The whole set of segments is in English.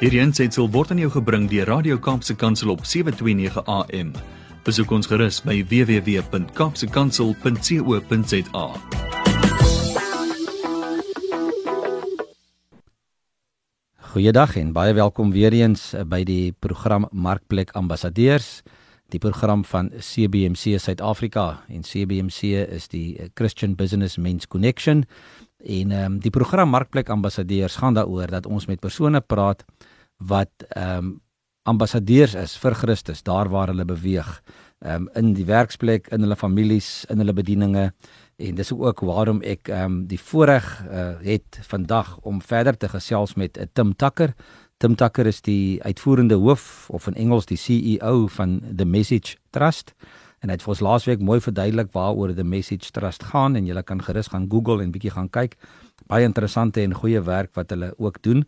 Hierdie aanseit sal word aan jou gebring deur Radio Kaapse Kansel op 7:29 AM. Besoek ons gerus by www.kapsekansel.co.za. Goeiedag en baie welkom weer eens by die program Markplek Ambassadeurs, die program van CBMC Suid-Afrika en CBMC is die Christian Business Men's Connection. En ehm um, die program Markplek Ambassadeurs gaan daaroor dat ons met persone praat wat ehm um, ambassadeurs is vir Christus daar waar hulle beweeg. Ehm um, in die werksplek, in hulle families, in hulle bedieninge en dis ook waarom ek ehm um, die voorreg uh, het vandag om verder te gesels met uh, Tim Tucker. Tim Tucker is die uitvoerende hoof of in Engels die CEO van The Message Trust en hy het vir ons laasweek mooi verduidelik waaroor The Message Trust gaan en jy kan gerus gaan Google en bietjie gaan kyk. Baie interessante en goeie werk wat hulle ook doen.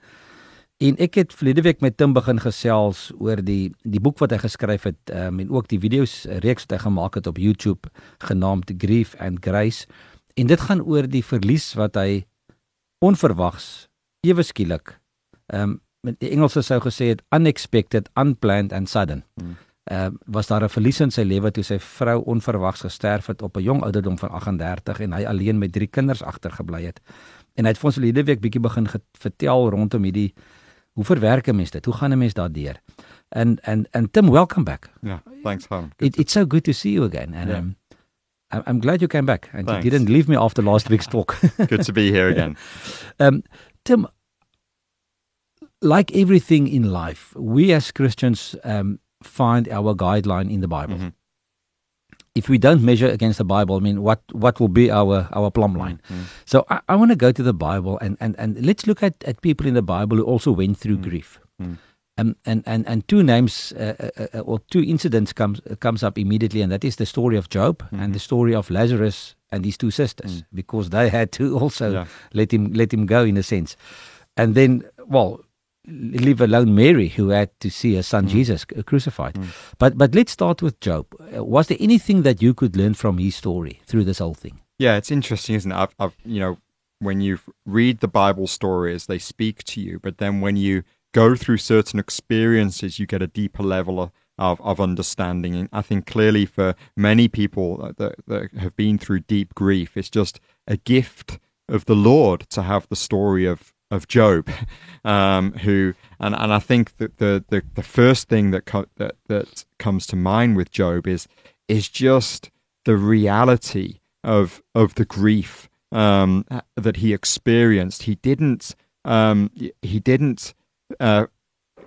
En ek het verlede week met Tim begin gesels oor die die boek wat hy geskryf het um, en ook die video's reeks wat hy gemaak het op YouTube genaamd Grief and Grace. En dit gaan oor die verlies wat hy onverwags ewe skielik ehm um, met die Engelse sou gesê het unexpected, unplanned and sudden. Hmm uh, was daar 'n verlies in sy lewe toe sy vrou onverwags gesterf het op 'n jong ouderdom van 38 en hy alleen met drie kinders agtergebly het. En hy het vir ons verlede week bietjie begin vertel rondom hierdie hoe verwerk 'n mens dit? Hoe gaan 'n mens daardeur? And and and Tim, welcome back. Yeah, thanks, Harm. It, it's so good to see you again. And yeah. um, I'm glad you came back and thanks. you didn't leave me after last week's talk. good to be here again. um, Tim, like everything in life, we as Christians um, find our guideline in the Bible. Mm-hmm. If we don't measure against the Bible, I mean, what what will be our our plumb line? Mm-hmm. So I, I want to go to the Bible and, and, and let's look at, at people in the Bible who also went through mm-hmm. grief. Um, and, and, and two names uh, uh, uh, or two incidents comes comes up immediately, and that is the story of Job and mm-hmm. the story of Lazarus and his two sisters, mm. because they had to also yeah. let him let him go in a sense. And then, well, leave alone Mary, who had to see her son mm. Jesus crucified. Mm. But but let's start with Job. Uh, was there anything that you could learn from his story through this whole thing? Yeah, it's interesting, isn't it? I've, I've you know when you read the Bible stories, they speak to you, but then when you go through certain experiences, you get a deeper level of. Of, of understanding, and I think clearly for many people that, that have been through deep grief, it's just a gift of the Lord to have the story of of Job, um, who and, and I think that the, the, the first thing that co- that that comes to mind with Job is is just the reality of of the grief um, that he experienced. He didn't um, he didn't uh,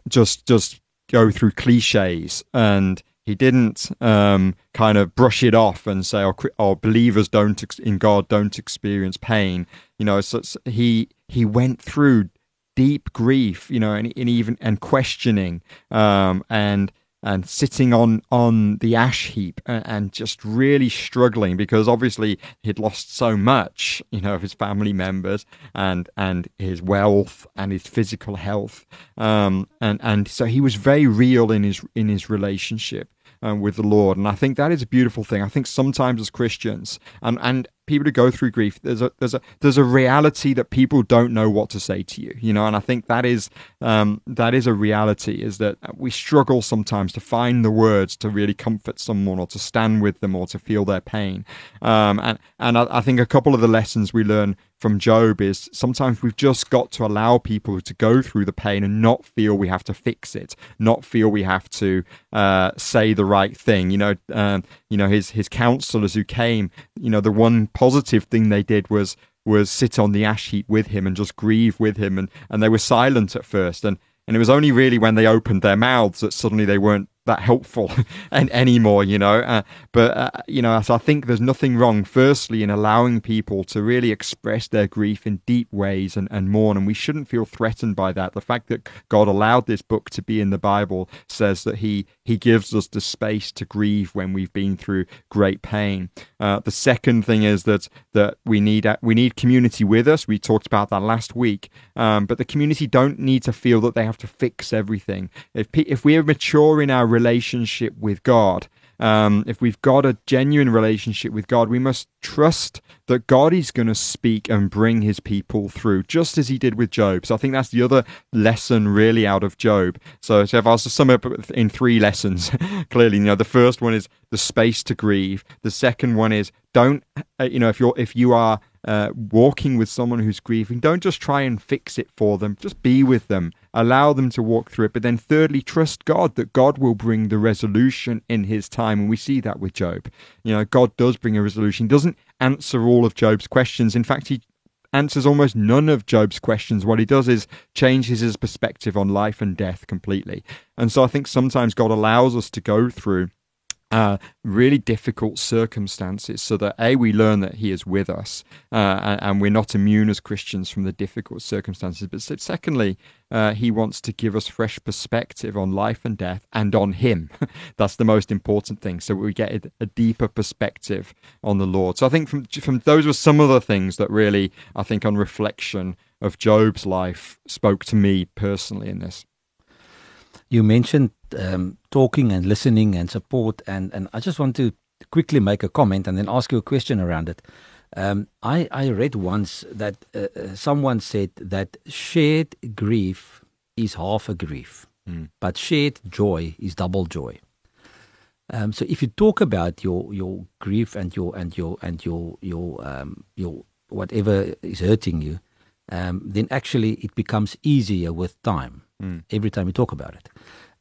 just just go through cliches and he didn't um, kind of brush it off and say, "Oh, oh believers don't ex- in God don't experience pain." You know, so, so he he went through deep grief, you know, and, and even and questioning, um, and and sitting on on the ash heap and, and, just really struggling because obviously he'd lost so much, you know, of his family members and and his wealth and his physical health, um, and and so he was very real in his in his relationship um, with the Lord. And I think that is a beautiful thing. I think sometimes as Christians and, and people who go through grief, there's a there's a there's a reality that people don't know what to say to you, you know. And I think that is um, that is a reality is that we struggle sometimes to find the words to really comfort someone or to stand with them or to feel their pain. Um, and and I, I think a couple of the lessons we learn from Job is sometimes we've just got to allow people to go through the pain and not feel we have to fix it, not feel we have to uh, say the right thing. You know, um, you know his his counselors who came. You know, the one positive thing they did was was sit on the ash heap with him and just grieve with him, and and they were silent at first, and and it was only really when they opened their mouths that suddenly they weren't that helpful and anymore, you know. Uh, but uh, you know, so I think there's nothing wrong, firstly, in allowing people to really express their grief in deep ways and, and mourn, and we shouldn't feel threatened by that. The fact that God allowed this book to be in the Bible says that He He gives us the space to grieve when we've been through great pain. Uh, the second thing is that that we need uh, we need community with us. We talked about that last week, um, but the community don't need to feel that they have to fix everything. If if we are mature in our relationship with God, Um, if we've got a genuine relationship with God, we must trust that God is going to speak and bring his people through, just as he did with Job. So I think that's the other lesson really out of Job. So, so if I was to sum up in three lessons, clearly, you know, the first one is the space to grieve. The second one is don't, uh, you know, if you're, if you are, uh, walking with someone who's grieving, don't just try and fix it for them. Just be with them. Allow them to walk through it. But then, thirdly, trust God that God will bring the resolution in His time. And we see that with Job. You know, God does bring a resolution. He doesn't answer all of Job's questions. In fact, He answers almost none of Job's questions. What he does is changes his perspective on life and death completely. And so I think sometimes God allows us to go through uh, really difficult circumstances so that a we learn that he is with us uh, and, we're not immune as christians from the difficult circumstances but secondly uh, he wants to give us fresh perspective on life and death and on him. That's the most important thing so we get a, a, deeper perspective on the lord. So i think from, from those were some of the things that really i think on reflection of job's life spoke to me personally in this you mentioned um, talking and listening and support, and, and I just want to quickly make a comment and then ask you a question around it. Um, I, I read once that uh, uh, someone said that shared grief is half a grief, mm. but shared joy is double joy. Um, so if you talk about your your grief and your and your and your your um, your whatever is hurting you, um, then actually it becomes easier with time. Mm. Every time you talk about it,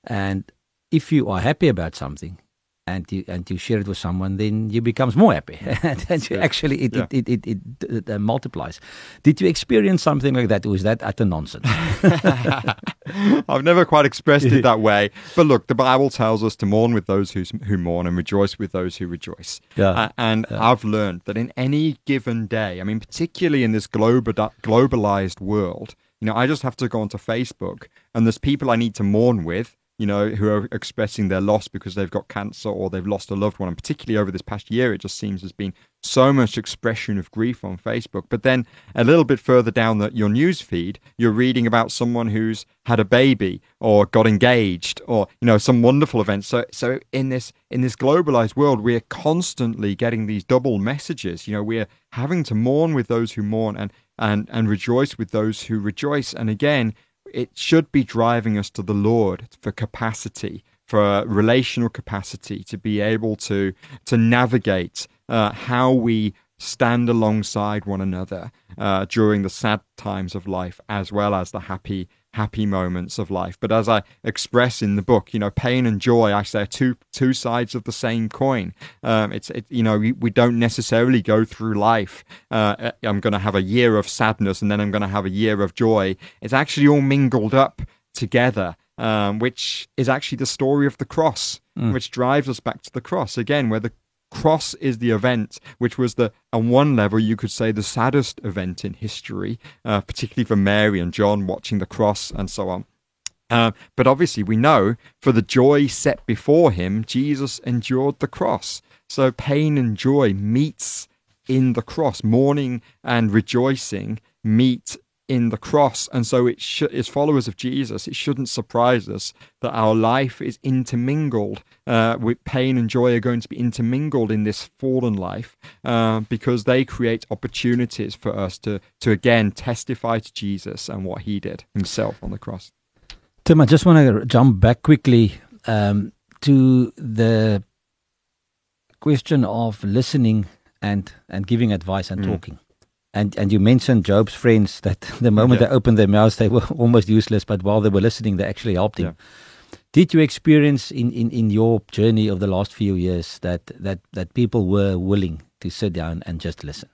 and if you are happy about something and you and you share it with someone, then you becomes more happy, and you actually it yeah. it, it, it, it, it uh, multiplies. Did you experience something like that? Or was that utter nonsense? I've never quite expressed it that way, but look, the Bible tells us to mourn with those who who mourn and rejoice with those who rejoice. Yeah. Uh, and yeah. I've learned that in any given day, I mean, particularly in this global globalized world, you know, I just have to go onto Facebook, and there's people I need to mourn with you know, who are expressing their loss because they've got cancer or they've lost a loved one. And particularly over this past year, it just seems there's been so much expression of grief on Facebook. But then a little bit further down the, your news feed, you're reading about someone who's had a baby or got engaged or you know some wonderful event. So so in this in this globalized world, we're constantly getting these double messages. You know, we're having to mourn with those who mourn and and and rejoice with those who rejoice. And again it should be driving us to the Lord for capacity, for relational capacity, to be able to to navigate uh, how we stand alongside one another uh, during the sad times of life as well as the happy happy moments of life. But as I express in the book, you know, pain and joy, I say, are two two sides of the same coin. Um, it's it, you know, we, we, don't necessarily go through life. Uh, uh I'm going to have a year of sadness and then I'm going to have a year of joy. It's actually all mingled up together. Um, which is actually the story of the cross, mm. which drives us back to the cross again, where the cross is the event, which was the, on one level, you could say the saddest event in history, uh, particularly for Mary and John watching the cross and so on. Uh, but obviously, we know for the joy set before him, Jesus endured the cross. So pain and joy meets in the cross. Mourning and rejoicing meet in the cross. And so, it sh- as followers of Jesus, it shouldn't surprise us that our life is intermingled. Uh, with pain and joy are going to be intermingled in this fallen life uh, because they create opportunities for us to, to again testify to Jesus and what he did himself on the cross. Tim, I just want to jump back quickly um, to the question of listening and, and giving advice and mm. talking. And and you mentioned Job's friends that the moment yeah. they opened their mouths, they were almost useless, but while they were listening, they actually helped him. Yeah. Did you experience in, in, in your journey of the last few years that, that, that people were willing to sit down and just listen?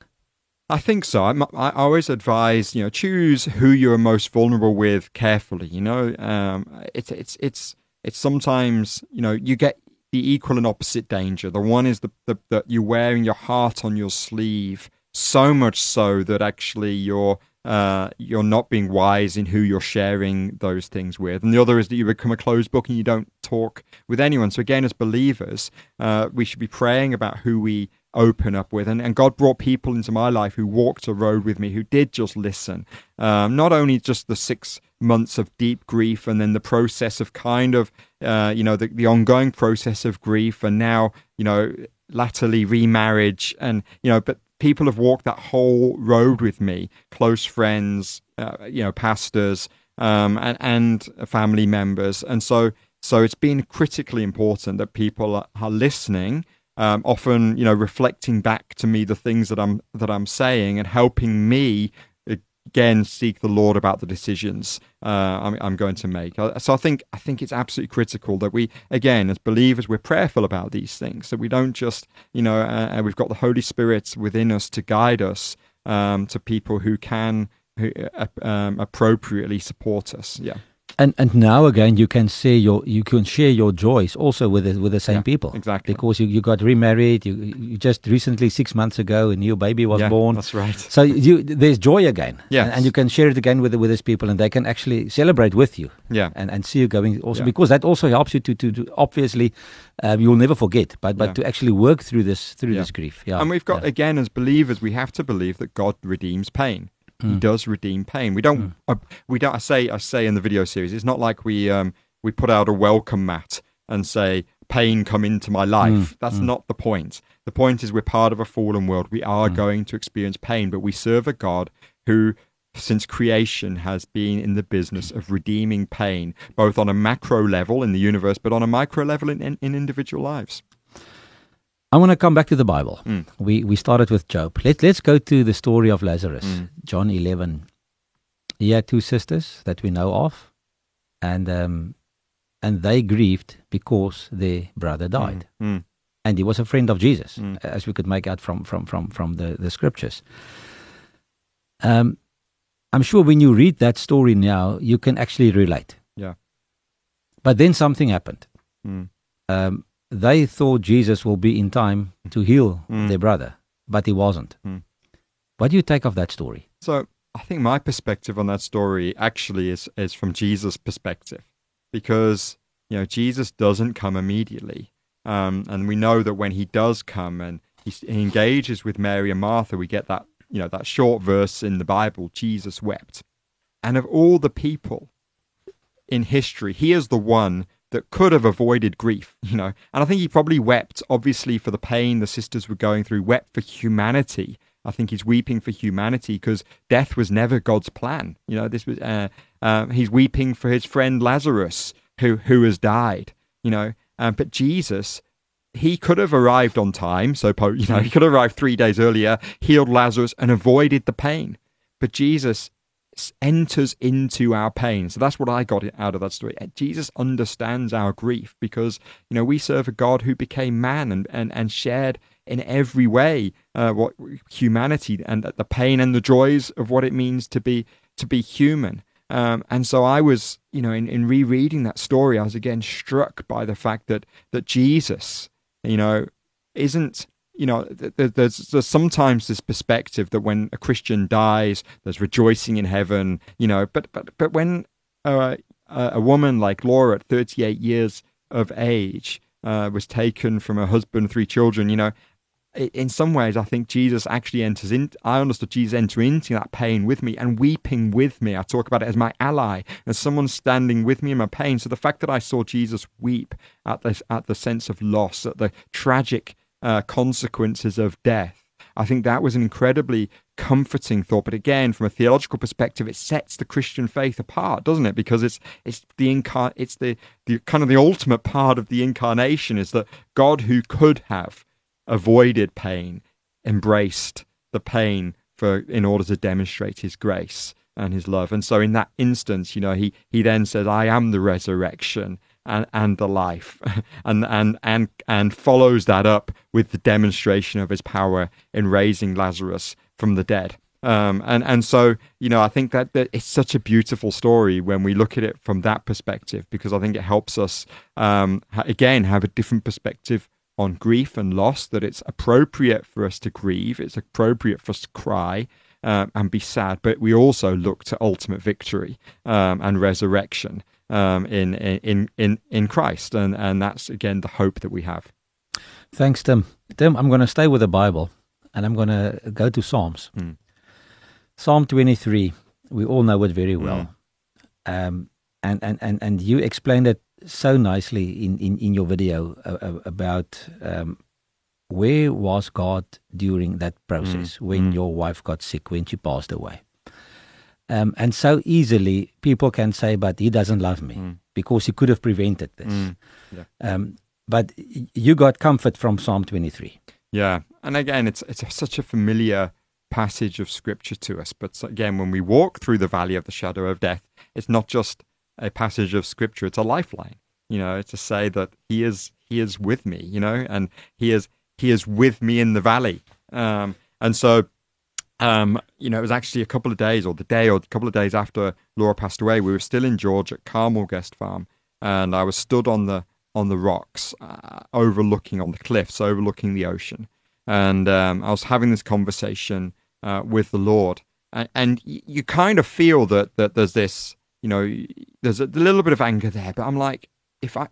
I think so. I, I always advise, you know, choose who you're most vulnerable with carefully. You know, um, it's it's it's it's sometimes you know you get the equal and opposite danger. The one is the, the that you're wearing your heart on your sleeve so much so that actually you're uh, you're not being wise in who you're sharing those things with. And the other is that you become a closed book and you don't talk with anyone. So again, as believers, uh, we should be praying about who we open up with. And, and God brought people into my life who walked a road with me, who did just listen. Um, not only just the six months of deep grief and then the process of kind of, uh, you know, the, the ongoing process of grief and now, you know, latterly remarriage and, you know, but people have walked that whole road with me, close friends, uh, you know, pastors, um, and, and family members. And so, so it's been critically important that people are, are listening um, often you know reflecting back to me the things that I'm that I'm saying and helping me again seek the Lord about the decisions uh, I'm, I'm, going to make. Uh, so I think I think it's absolutely critical that we again as believers we're prayerful about these things that we don't just you know uh, we've got the Holy Spirit within us to guide us um, to people who can who, uh, um, appropriately support us. Yeah and and now again you can say your you can share your joys also with the, with the same yeah, people. exactly. Because you, you got remarried you, you just recently six months ago a new baby was yeah, born. that's right. So you there's joy again. Yeah and, and, you can share it again with with these people and they can actually celebrate with you. Yeah. And and see you going also yeah. because that also helps you to to, to obviously um, you'll never forget but but to actually work through this through this grief. Yeah. And we've got again as believers we have to believe that God redeems pain he mm. does redeem pain. We don't. Mm. Uh, we don't. I say. I say in the video series. It's not like we um we put out a welcome mat and say pain come into my life. Mm. That's hmm. not the point. The point is we're part of a fallen world. We are going to experience pain, but we serve a God who since creation has been in the business of redeeming pain, both on a macro level in the universe, but on a micro level in, in, in individual lives. I want to come back to the Bible. Mm. We we started with Job. Let let's go to the story of Lazarus. Mm. John 11. He had two sisters that we know of and um and they grieved because their brother hmm. died. Mm. And he was a friend of Jesus hmm. as we could make out from from from from the the scriptures. Um I'm sure when you read that story now you can actually relate. Yeah. But then something happened. Hmm. Um they thought Jesus will be in time to heal mm. their brother, but he wasn't. Mm. What do you take of that story? So I think my perspective on that story actually is is from Jesus' perspective, because you know Jesus doesn't come immediately, um, and we know that when he does come and he, he engages with Mary and Martha, we get that you know that short verse in the Bible, Jesus wept, and of all the people in history, he is the one that could have avoided grief, you know. And I think he probably wept, obviously, for the pain the sisters were going through, wept for humanity. I think he's weeping for humanity because death was never God's plan. You know, this was uh, uh, he's weeping for his friend Lazarus who who has died. You know, um, but Jesus, he could have arrived on time. So you know, he could have arrived three days earlier, healed Lazarus, and avoided the pain. But Jesus enters into our pain. So that's what I got out of that story. Jesus understands our grief because, you know, we serve a God who became man and, and, and shared in every way uh, what humanity and the pain and the joys of what it means to be to be human. Um, and so I was, you know, in, in rereading that story, I was again struck by the fact that that Jesus, you know, isn't you know, there's, there's sometimes this perspective that when a Christian dies, there's rejoicing in heaven, you know, but but but when uh, a woman like Laura at 38 years of age uh, was taken from her husband, three children, you know, in some ways, I think Jesus actually enters in. I understood Jesus entering into that pain with me and weeping with me. I talk about it as my ally, as someone standing with me in my pain. So the fact that I saw Jesus weep at the at the sense of loss, at the tragic uh, consequences of death. I think that was an incredibly comforting thought. But again, from a theological perspective, it sets the Christian faith apart, doesn't it? Because it's it's the incar- it's the, the kind of the ultimate part of the incarnation is that God, who could have avoided pain, embraced the pain for in order to demonstrate His grace and His love. And so, in that instance, you know, he he then says, "I am the resurrection." And, and the life. And, and, and, and follows that up with the demonstration of his power in raising Lazarus from the dead. Um, and, and so, you know, I think that, that it's such a beautiful story when we look at it from that perspective, because I think it helps us, um, again, have a different perspective on grief and loss, that it's appropriate for us to grieve, it's appropriate for us to cry, um, and be sad, but we also look to ultimate victory um, and resurrection um, in in in in Christ, and and that's again the hope that we have. Thanks, Tim. Tim, I'm going to stay with the Bible and I'm going to go to Psalms. Mm. Psalm 23, we all know it very well. Um, and, and, and, and you explained it so nicely in, in, in your video about um, where was God during that process Mm, when mm. your wife got sick, when she passed away? Um, and so easily people can say, but he doesn't love me Mm. because he could have prevented this. Mm. Um, but you got comfort from Psalm 23. Yeah, and again, it's it's a, such a familiar passage of scripture to us. But again, when we walk through the valley of the shadow of death, it's not just a passage of scripture; it's a lifeline. You know, to say that He is He is with me. You know, and He is He is with me in the valley. Um, and so, um, you know, it was actually a couple of days, or the day, or a couple of days after Laura passed away. We were still in George at Carmel Guest Farm, and I was stood on the on the rocks, uh, overlooking on the cliffs, overlooking the ocean, and um, I was having this conversation uh, with the Lord, and, and you kind of feel that that there's this, you know, there's a little bit of anger there, but I'm like, if I.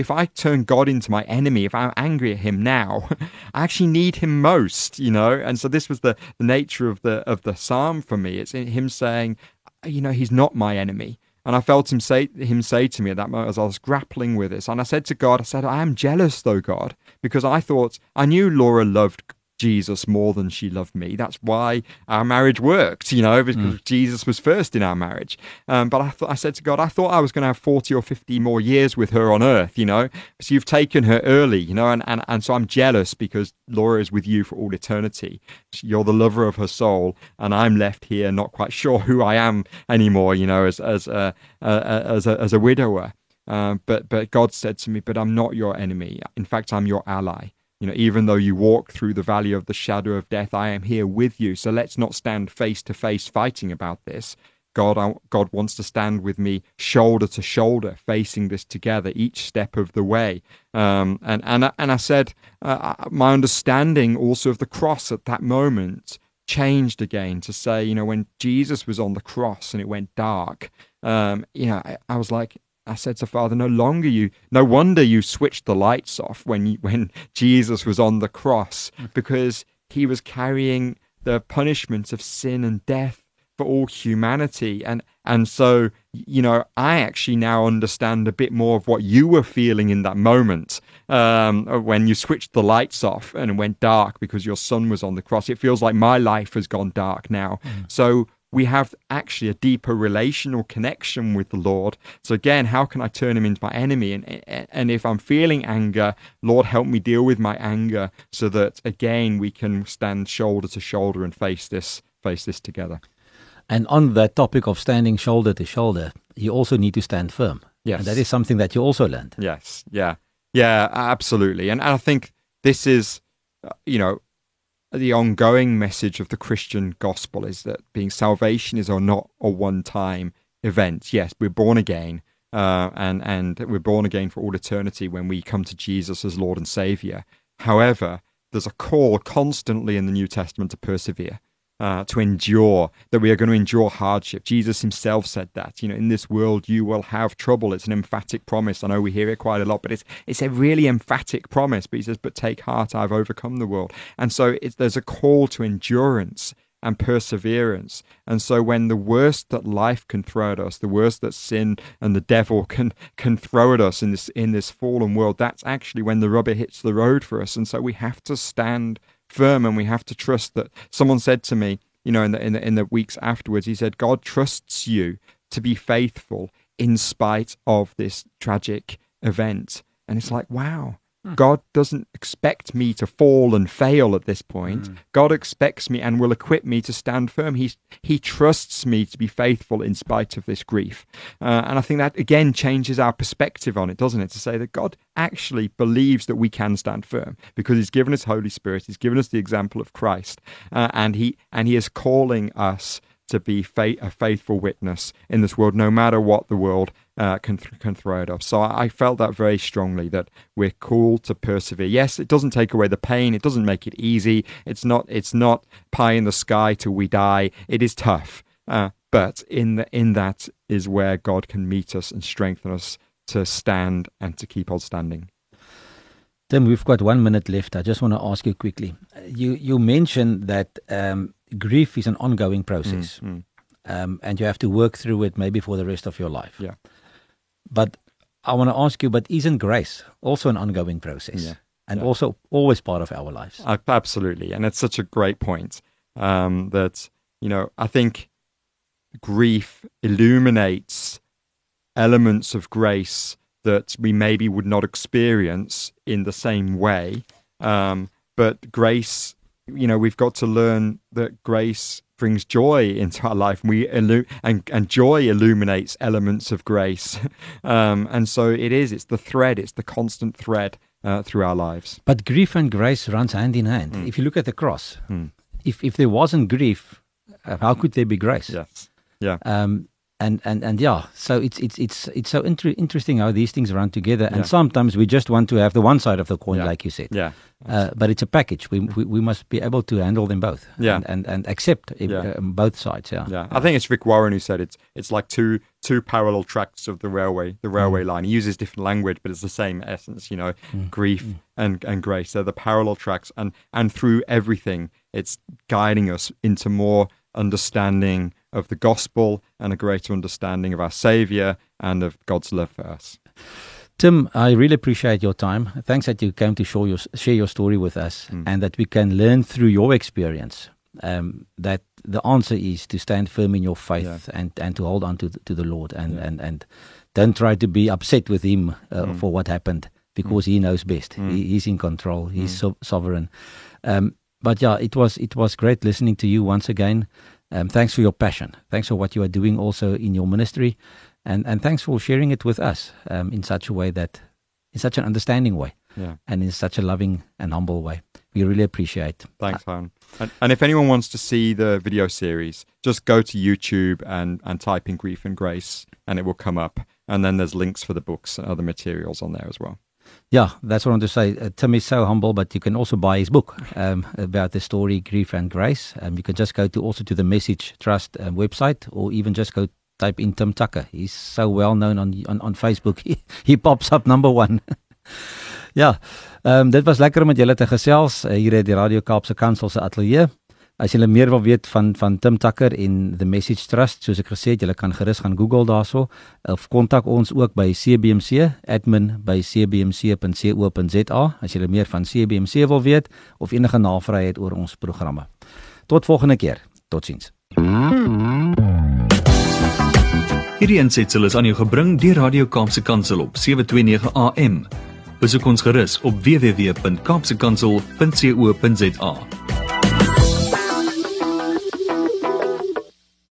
If I turn God into my enemy, if I'm angry at him now, I actually need him most, you know. And so this was the, the nature of the of the psalm for me. It's him saying, you know, he's not my enemy. And I felt him say him say to me at that moment as I was grappling with this. And I said to God, I said, I am jealous though, God, because I thought I knew Laura loved Jesus more than she loved me. That's why our marriage worked, you know, because Jesus was first in our marriage. Um, but I, th- I said to God, I thought I was going to have 40 or 50 more years with her on earth, you know, so you've taken her early, you know, and, and, and so I'm jealous because Laura is with you for all eternity. You're the lover of her soul, and I'm left here not quite sure who I am anymore, you know, as, as, a, uh, as, a, as a widower. Um, but but God said to me, "But I'm not your enemy. In fact, I'm your ally. You know, even though you walk through the valley of the shadow of death, I am here with you. So let's not stand face to face fighting about this. God, I, God wants to stand with me shoulder to shoulder, facing this together each step of the way. Um, and and I- and I said, uh, my understanding also of the cross at that moment changed again to say, you know, when Jesus was on the cross and it went dark, um, you know, I, I was like, I said to Father, no longer you, no wonder you switched the lights off when you, when Jesus was on the cross because he was carrying the punishment of sin and death for all humanity. And and so you know i actually now understand a bit more of what you were feeling in that moment um, when you switched the lights off and it went dark because your son was on the cross. It feels like my life has gone dark now. So we have actually a deeper relational connection with the Lord. So again, how can I turn him into my enemy? And and if I'm feeling anger, Lord, help me deal with my anger, so that again we can stand shoulder to shoulder and face this face this together. And on that topic of standing shoulder to shoulder, you also need to stand firm. Yes. And that is something that you also learned. Yes, yeah, yeah, absolutely. And, and I think this is, uh, you know, the ongoing message of the Christian gospel is that being salvation is or not a one-time event. Yes, we're born again, uh, and and we're born again for all eternity when we come to Jesus as Lord and Savior. However, there's a call constantly in the New Testament to persevere. Uh, to endure, that we are going to endure hardship. Jesus himself said that. You know, in this world you will have trouble. It's an emphatic promise. I know we hear it quite a lot, but it's it's a really emphatic promise. But he says, "But take heart, I've overcome the world." And so there's a call to endurance and perseverance. And so when the worst that life can throw at us, the worst that sin and the devil can can throw at us in this in this fallen world, that's actually when the rubber hits the road for us. And so we have to stand firm and we have to trust that someone said to me, you know, in the in the in the weeks afterwards, he said, God trusts you to be faithful in spite of this tragic event. And it's like, wow, God doesn't expect me to fall and fail at this point. God expects me and will equip me to stand firm. He He trusts me to be faithful in spite of this grief. Uh, and I think that again changes our perspective on it, doesn't it? To say that God actually believes that we can stand firm because He's given us Holy Spirit. He's given us the example of Christ, uh, and He and He is calling us to be a faithful witness in this world, no matter what the world uh, can th- can throw at us. So I, I felt that very strongly that we're called to persevere. Yes, it doesn't take away the pain. It doesn't make it easy. It's not it's not pie in the sky till we die. It is tough, uh, but in the, in that is where God can meet us and strengthen us to stand and to keep on standing. Tim, we've got one minute left. I just want to ask you quickly. You you mentioned that um, grief is an ongoing process, Mm, mm. um, and you have to work through it maybe for the rest of your life. Yeah. But I want to ask you, but isn't grace also an ongoing process, Yeah. and Yeah. also always part of our lives? Uh, Absolutely, and it's such a great point um, that you know I think grief illuminates elements of grace that we maybe would not experience in the same way. Um, but grace, you know, we've got to learn that grace brings joy into our life. We illu- and and joy illuminates elements of grace, um, and so it is. It's the thread. It's the constant thread uh, through our lives. But grief and grace runs hand in hand. If you look at the cross, Mm. if if there wasn't grief, uh, how could there be grace? Yes. Yeah. Um, and and and yeah, so it's it's it's it's so inter- interesting how these things run together. And Yeah. sometimes we just want to have the one side of the coin, Yeah. like you said. Yeah. Uh, but it's a package. We, we we must be able to handle them both. Yeah. And and, and accept if, Yeah. um, both sides. Yeah. Yeah, I think it's Rick Warren who said it's it's like two two parallel tracks of the railway the railway line. He uses different language, but it's the same essence. You know, grief and and grace. They're the parallel tracks, and and through everything, it's guiding us into more understanding of the gospel and a greater understanding of our Savior and of God's love for us. Tim, I really appreciate your time. Thanks that you came to show your, share your story with us Mm. and that we can learn through your experience um, that the answer is to stand firm in your faith and, and to hold on to the, to the Lord and, Yeah. and, and don't try to be upset with Him uh, Mm. for what happened because He knows best. Mm. He, he's in control, He's Mm. so, sovereign. Um, but yeah, it was, it was great listening to you once again. Um, thanks for your passion. Thanks for what you are doing also in your ministry. And, and thanks for sharing it with us um, in such a way that, in such an understanding way, Yeah. and in such a loving and humble way. We really appreciate. Thanks, Han. And, and if anyone wants to see the video series, just go to YouTube and, and type in Grief and Grace, and it will come up. And then there's links for the books and other materials on there as well. Yeah, that's what I want to say. Uh, Tim is so humble, but you can also buy his book um, about the story Grief and Grace. Um, you can just go to also to the Message Trust um, website, or even just go type in Tim Tucker. He's so well known on on, on Facebook. He, he pops up number one. ja, ehm um, dit was lekker om met julle te gesels uh, hier at die Radio Kaapse Kansel se ateljee. As julle meer wil weet van van Tim Tucker en The Message Trust, soos ek gesê het, julle kan gerus gaan Google daarso of kontak ons ook by CBMC admin@cbmc.co.za as julle meer van CBMC wil weet of enige navrae het oor ons programme. Tot volgende keer. Totsiens. Hierdie ensetsel is aan jou gebring deur Radio Kaapse Kansel op 729 AM. Besoek ons gerus op www.kaapsekansel.co.za.